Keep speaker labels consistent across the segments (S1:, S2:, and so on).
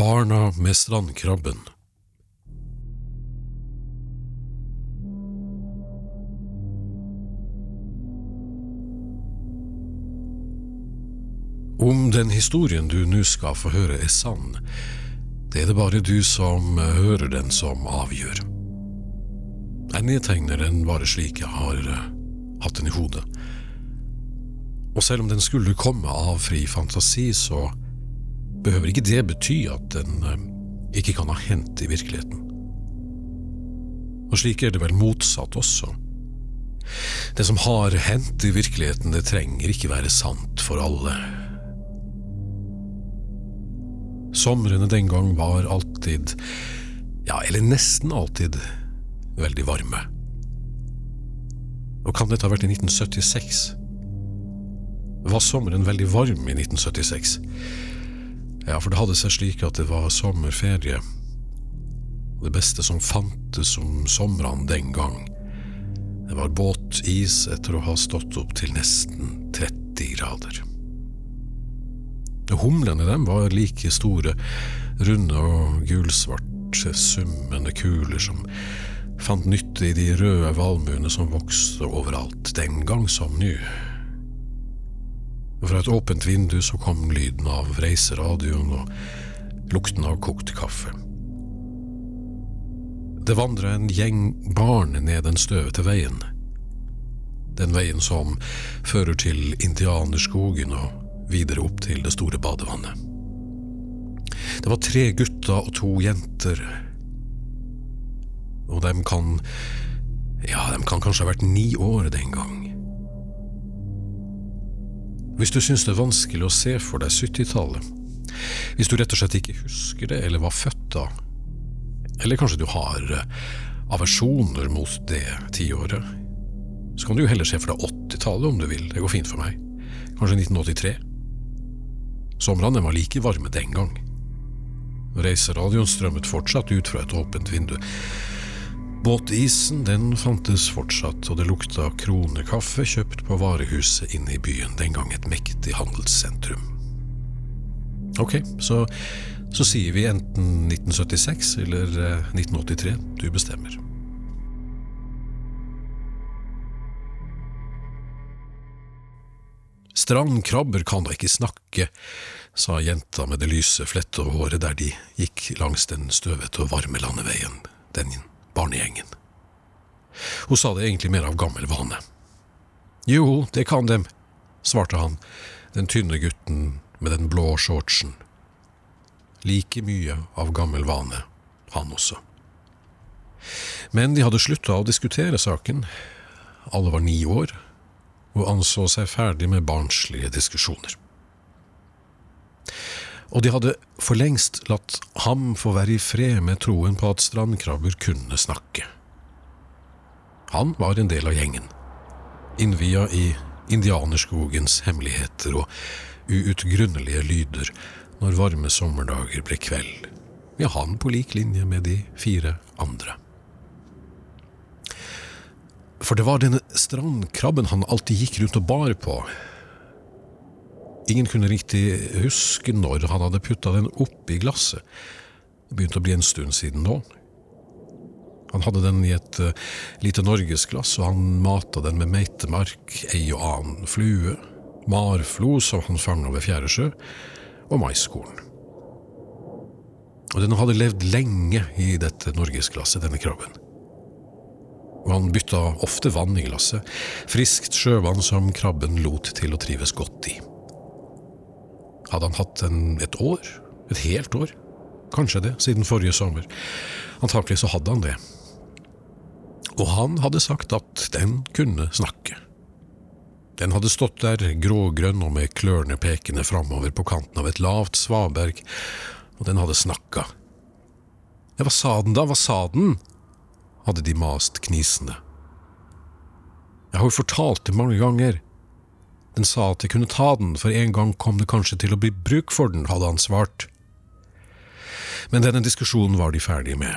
S1: Barna med strandkrabben Om den historien du nå skal få høre er sann, det er det bare du som hører den som avgjør. Jeg nedtegner den bare slik jeg har uh, hatt den i hodet. Og selv om den skulle komme av fri fantasi, så behøver ikke det bety at den uh, ikke kan ha hendt i virkeligheten. Og slik er det vel motsatt også. Det som har hendt i virkeligheten, det trenger ikke være sant for alle. Somrene den gang var alltid, ja, eller nesten alltid, veldig varme. Og kan dette ha vært i 1976? Var sommeren veldig varm i 1976? Ja, for det hadde seg slik at det var sommerferie. Det beste som fantes om somrene den gang, det var båtis etter å ha stått opp til nesten 30 grader. Humlene dem var like store, runde og gulsvarte, summende kuler som fant nytte i de røde valmuene som vokste overalt, den gang som nå. Fra et åpent vindu så kom lyden av reiseradioen og lukten av kokt kaffe. Det vandra en gjeng barn ned den støvete veien. Den veien som fører til indianerskogen og videre opp til det store badevannet. Det var tre gutter og to jenter. Og de kan Ja, dem kan kanskje ha vært ni år den gang. Hvis du syns det er vanskelig å se for deg 70-tallet, hvis du rett og slett ikke husker det eller var født da, eller kanskje du har eh, aversjoner mot det tiåret, så kan du jo heller se for deg 80-tallet om du vil, det går fint for meg. Kanskje 1983? Somrene var like varme den gang. Reiseradioen strømmet fortsatt ut fra et åpent vindu. Båtisen den fantes fortsatt, og det lukta kronekaffe kjøpt på varehuset inne i byen, den gang et mektig handelssentrum. Ok, så, så sier vi enten 1976 eller 1983. Eh, du bestemmer. Strandkrabber kan da ikke snakke, sa jenta med det lyse, flette håret der de gikk langs den støvete og varme landeveien, barnegjengen. Hun sa det egentlig mer av gammel vane. Jo, det kan dem, svarte han, den tynne gutten med den blå shortsen. Like mye av gammel vane, han også. Men de hadde slutta å diskutere saken. Alle var ni år, og anså seg ferdig med barnslige diskusjoner. Og de hadde for lengst latt ham få være i fred med troen på at strandkrabber kunne snakke. Han var en del av gjengen, innvia i indianerskogens hemmeligheter og uutgrunnelige lyder når varme sommerdager ble kveld, ja, han på lik linje med de fire andre. For det var denne strandkrabben han alltid gikk rundt og bar på. Ingen kunne riktig huske når han hadde putta den oppi glasset. Det begynte å bli en stund siden nå. Han hadde den i et uh, lite norgesglass, og han mata den med meitemark, ei og annen flue, marflo som han fanga ved Fjæresjø, og maiskorn. Og den hadde levd lenge i dette norgesglasset, denne krabben og han bytta ofte vann i glasset, friskt sjøvann som krabben lot til å trives godt i. Hadde han hatt en, et år? Et helt år? Kanskje det, siden forrige sommer. Antakelig så hadde han det. Og han hadde sagt at den kunne snakke. Den hadde stått der grågrønn og med klørne pekende framover på kanten av et lavt svaberg, og den hadde snakka. Ja, hva sa den da, hva sa den? hadde de mast knisende. Jeg har jo fortalt det mange ganger. Den sa at jeg kunne ta den, for en gang kom det kanskje til å bli bruk for den, hadde han svart. Men denne diskusjonen var de ferdige med.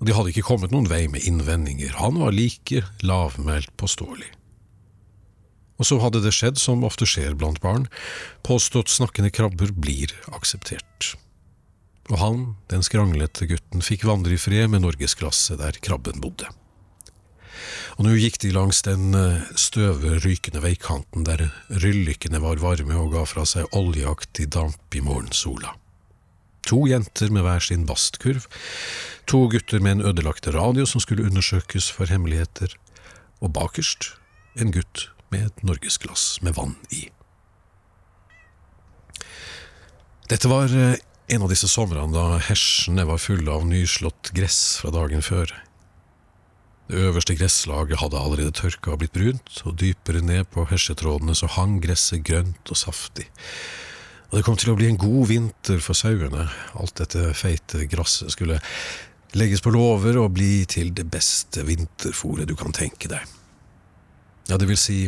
S1: Og de hadde ikke kommet noen vei med innvendinger, han var like lavmælt påståelig. Og så hadde det skjedd som ofte skjer blant barn, påstått snakkende krabber blir akseptert. og han, den skranglete gutten, fikk vandre i fred med norgesklasse der krabben bodde. Og nå gikk de langs den eh, støve, rykende veikanten der ryllikene var varme og ga fra seg oljeaktig damp i morgensola. To jenter med hver sin bastkurv, to gutter med en ødelagt radio som skulle undersøkes for hemmeligheter, og bakerst en gutt med et norgesglass med vann i. Dette var eh, en av disse somrene da hersene var fulle av nyslått gress fra dagen før. Det øverste gresslaget hadde allerede tørka og blitt brunt, og dypere ned på hesjetrådene så hang gresset grønt og saftig. Og det kom til å bli en god vinter for sauene. Alt dette feite gresset skulle legges på låver og bli til det beste vinterfòret du kan tenke deg. Ja, det vil si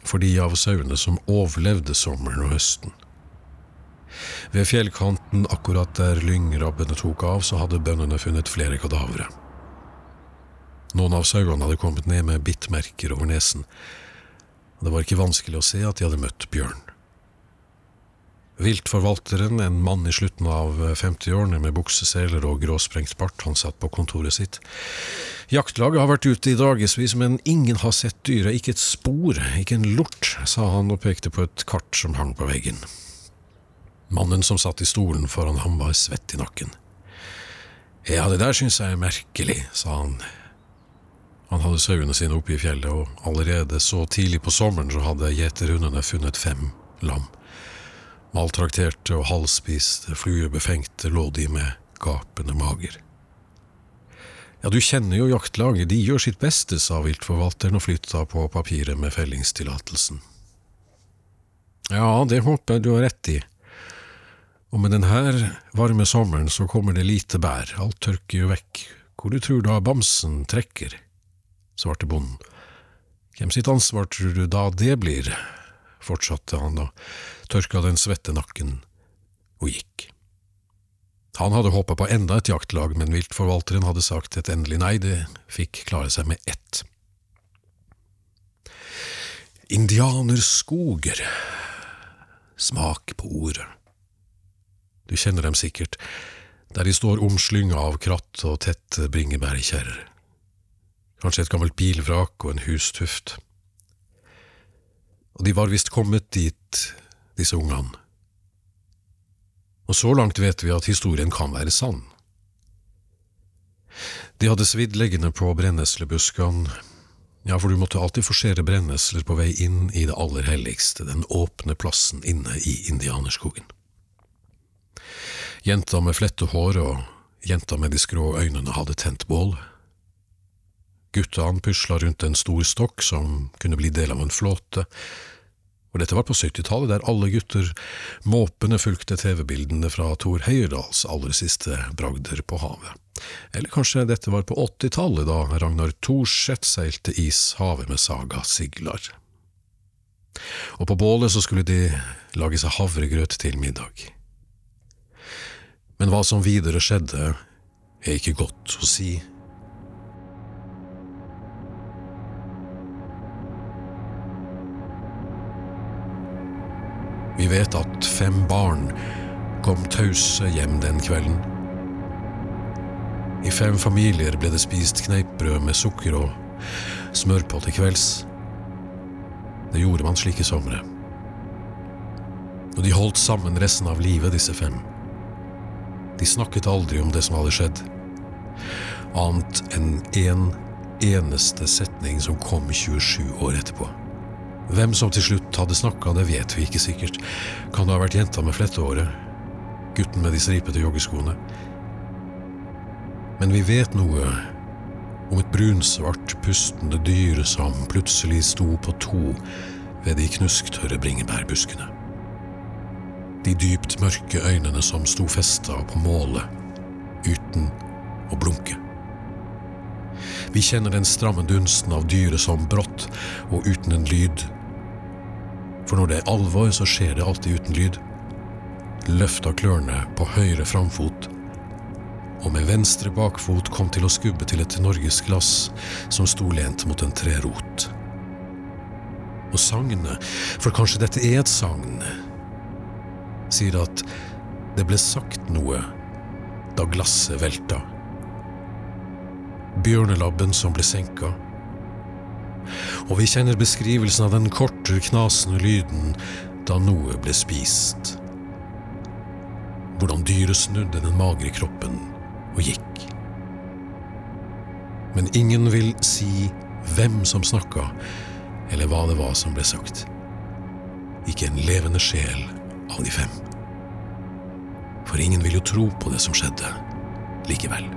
S1: for de av sauene som overlevde sommeren og høsten. Ved fjellkanten akkurat der lyngrabbene tok av, så hadde bøndene funnet flere kadavere. Noen av sauene hadde kommet ned med bittmerker over nesen. Det var ikke vanskelig å se at de hadde møtt bjørn. Viltforvalteren, en mann i slutten av 50-årene med bukseseler og gråsprengt bart, han satt på kontoret sitt. Jaktlaget har vært ute i dagevis, men ingen har sett dyret, ikke et spor, ikke en lort, sa han og pekte på et kart som hang på veggen. Mannen som satt i stolen foran ham, var svett i nakken. Ja, det der syns jeg er merkelig, sa han. Han hadde sauene sine oppe i fjellet, og allerede så tidlig på sommeren så hadde gjeterhundene funnet fem lam. Maltrakterte og halvspiste, fluebefengte lå de med gapende mager. Ja, du kjenner jo jaktlaget, de gjør sitt beste, sa viltforvalteren og flytta på papiret med fellingstillatelsen. Ja, det håper jeg du har rett i, og med denne varme sommeren så kommer det lite bær, alt tørker jo vekk, hvor du tror da bamsen trekker? Svarte bonden. Hvem sitt ansvar tror du da det blir? fortsatte han da, tørka den svette nakken og gikk. Han hadde håpa på enda et jaktlag, men viltforvalteren hadde sagt et endelig nei, det fikk klare seg med ett. Indianerskoger. Smak på ordet. Du kjenner dem sikkert, der de står omslynga av kratt og tette bringebærkjerrer. Kanskje et gammelt bilvrak og en hustuft. Og de var visst kommet dit, disse ungene. Og så langt vet vi at historien kan være sann. De hadde svidd leggene på brenneslebuskene, ja, for du måtte alltid forsere brennesler på vei inn i det aller helligste, den åpne plassen inne i indianerskogen. Jenta med flettehår og jenta med de skrå øynene hadde tent bål. Guttene pusla rundt en stor stokk som kunne bli del av en flåte, og dette var på 70-tallet, der alle gutter måpende fulgte TV-bildene fra Thor Heyerdahls aller siste bragder på havet. Eller kanskje dette var på 80-tallet, da Ragnar Thorseth seilte ishavet med Saga Siglar. Og på bålet så skulle de lage seg havregrøt til middag. Men hva som videre skjedde, er ikke godt å si. Vet at fem barn kom tause hjem den kvelden. I fem familier ble det spist kneippbrød med sukker og smør på til kvelds. Det gjorde man slike somre. Og de holdt sammen resten av livet, disse fem. De snakket aldri om det som hadde skjedd, annet enn én en eneste setning som kom 27 år etterpå. Hvem som til slutt hadde snakka, det vet vi ikke sikkert. Kan det ha vært jenta med flettehåret? Gutten med de stripete joggeskoene? Men vi vet noe om et brunsvart, pustende dyr som plutselig sto på to ved de knusktørre bringebærbuskene de dypt mørke øynene som sto festa på målet, uten å blunke. Vi kjenner den stramme dunsten av dyret som brått og uten en lyd. For når det er alvor, så skjer det alltid uten lyd. Løfta klørne på høyre framfot, og med venstre bakfot kom til å skubbe til et norgesglass som sto lent mot en trerot. Og sagnet, for kanskje dette er et sagn, sier at Det ble sagt noe da glasset velta. Bjørnelabben som ble senka. Og vi kjenner beskrivelsen av den korte, knasende lyden da noe ble spist. Hvordan dyret snudde den magre kroppen og gikk. Men ingen vil si hvem som snakka, eller hva det var som ble sagt. Ikke en levende sjel av de fem. For ingen vil jo tro på det som skjedde, likevel.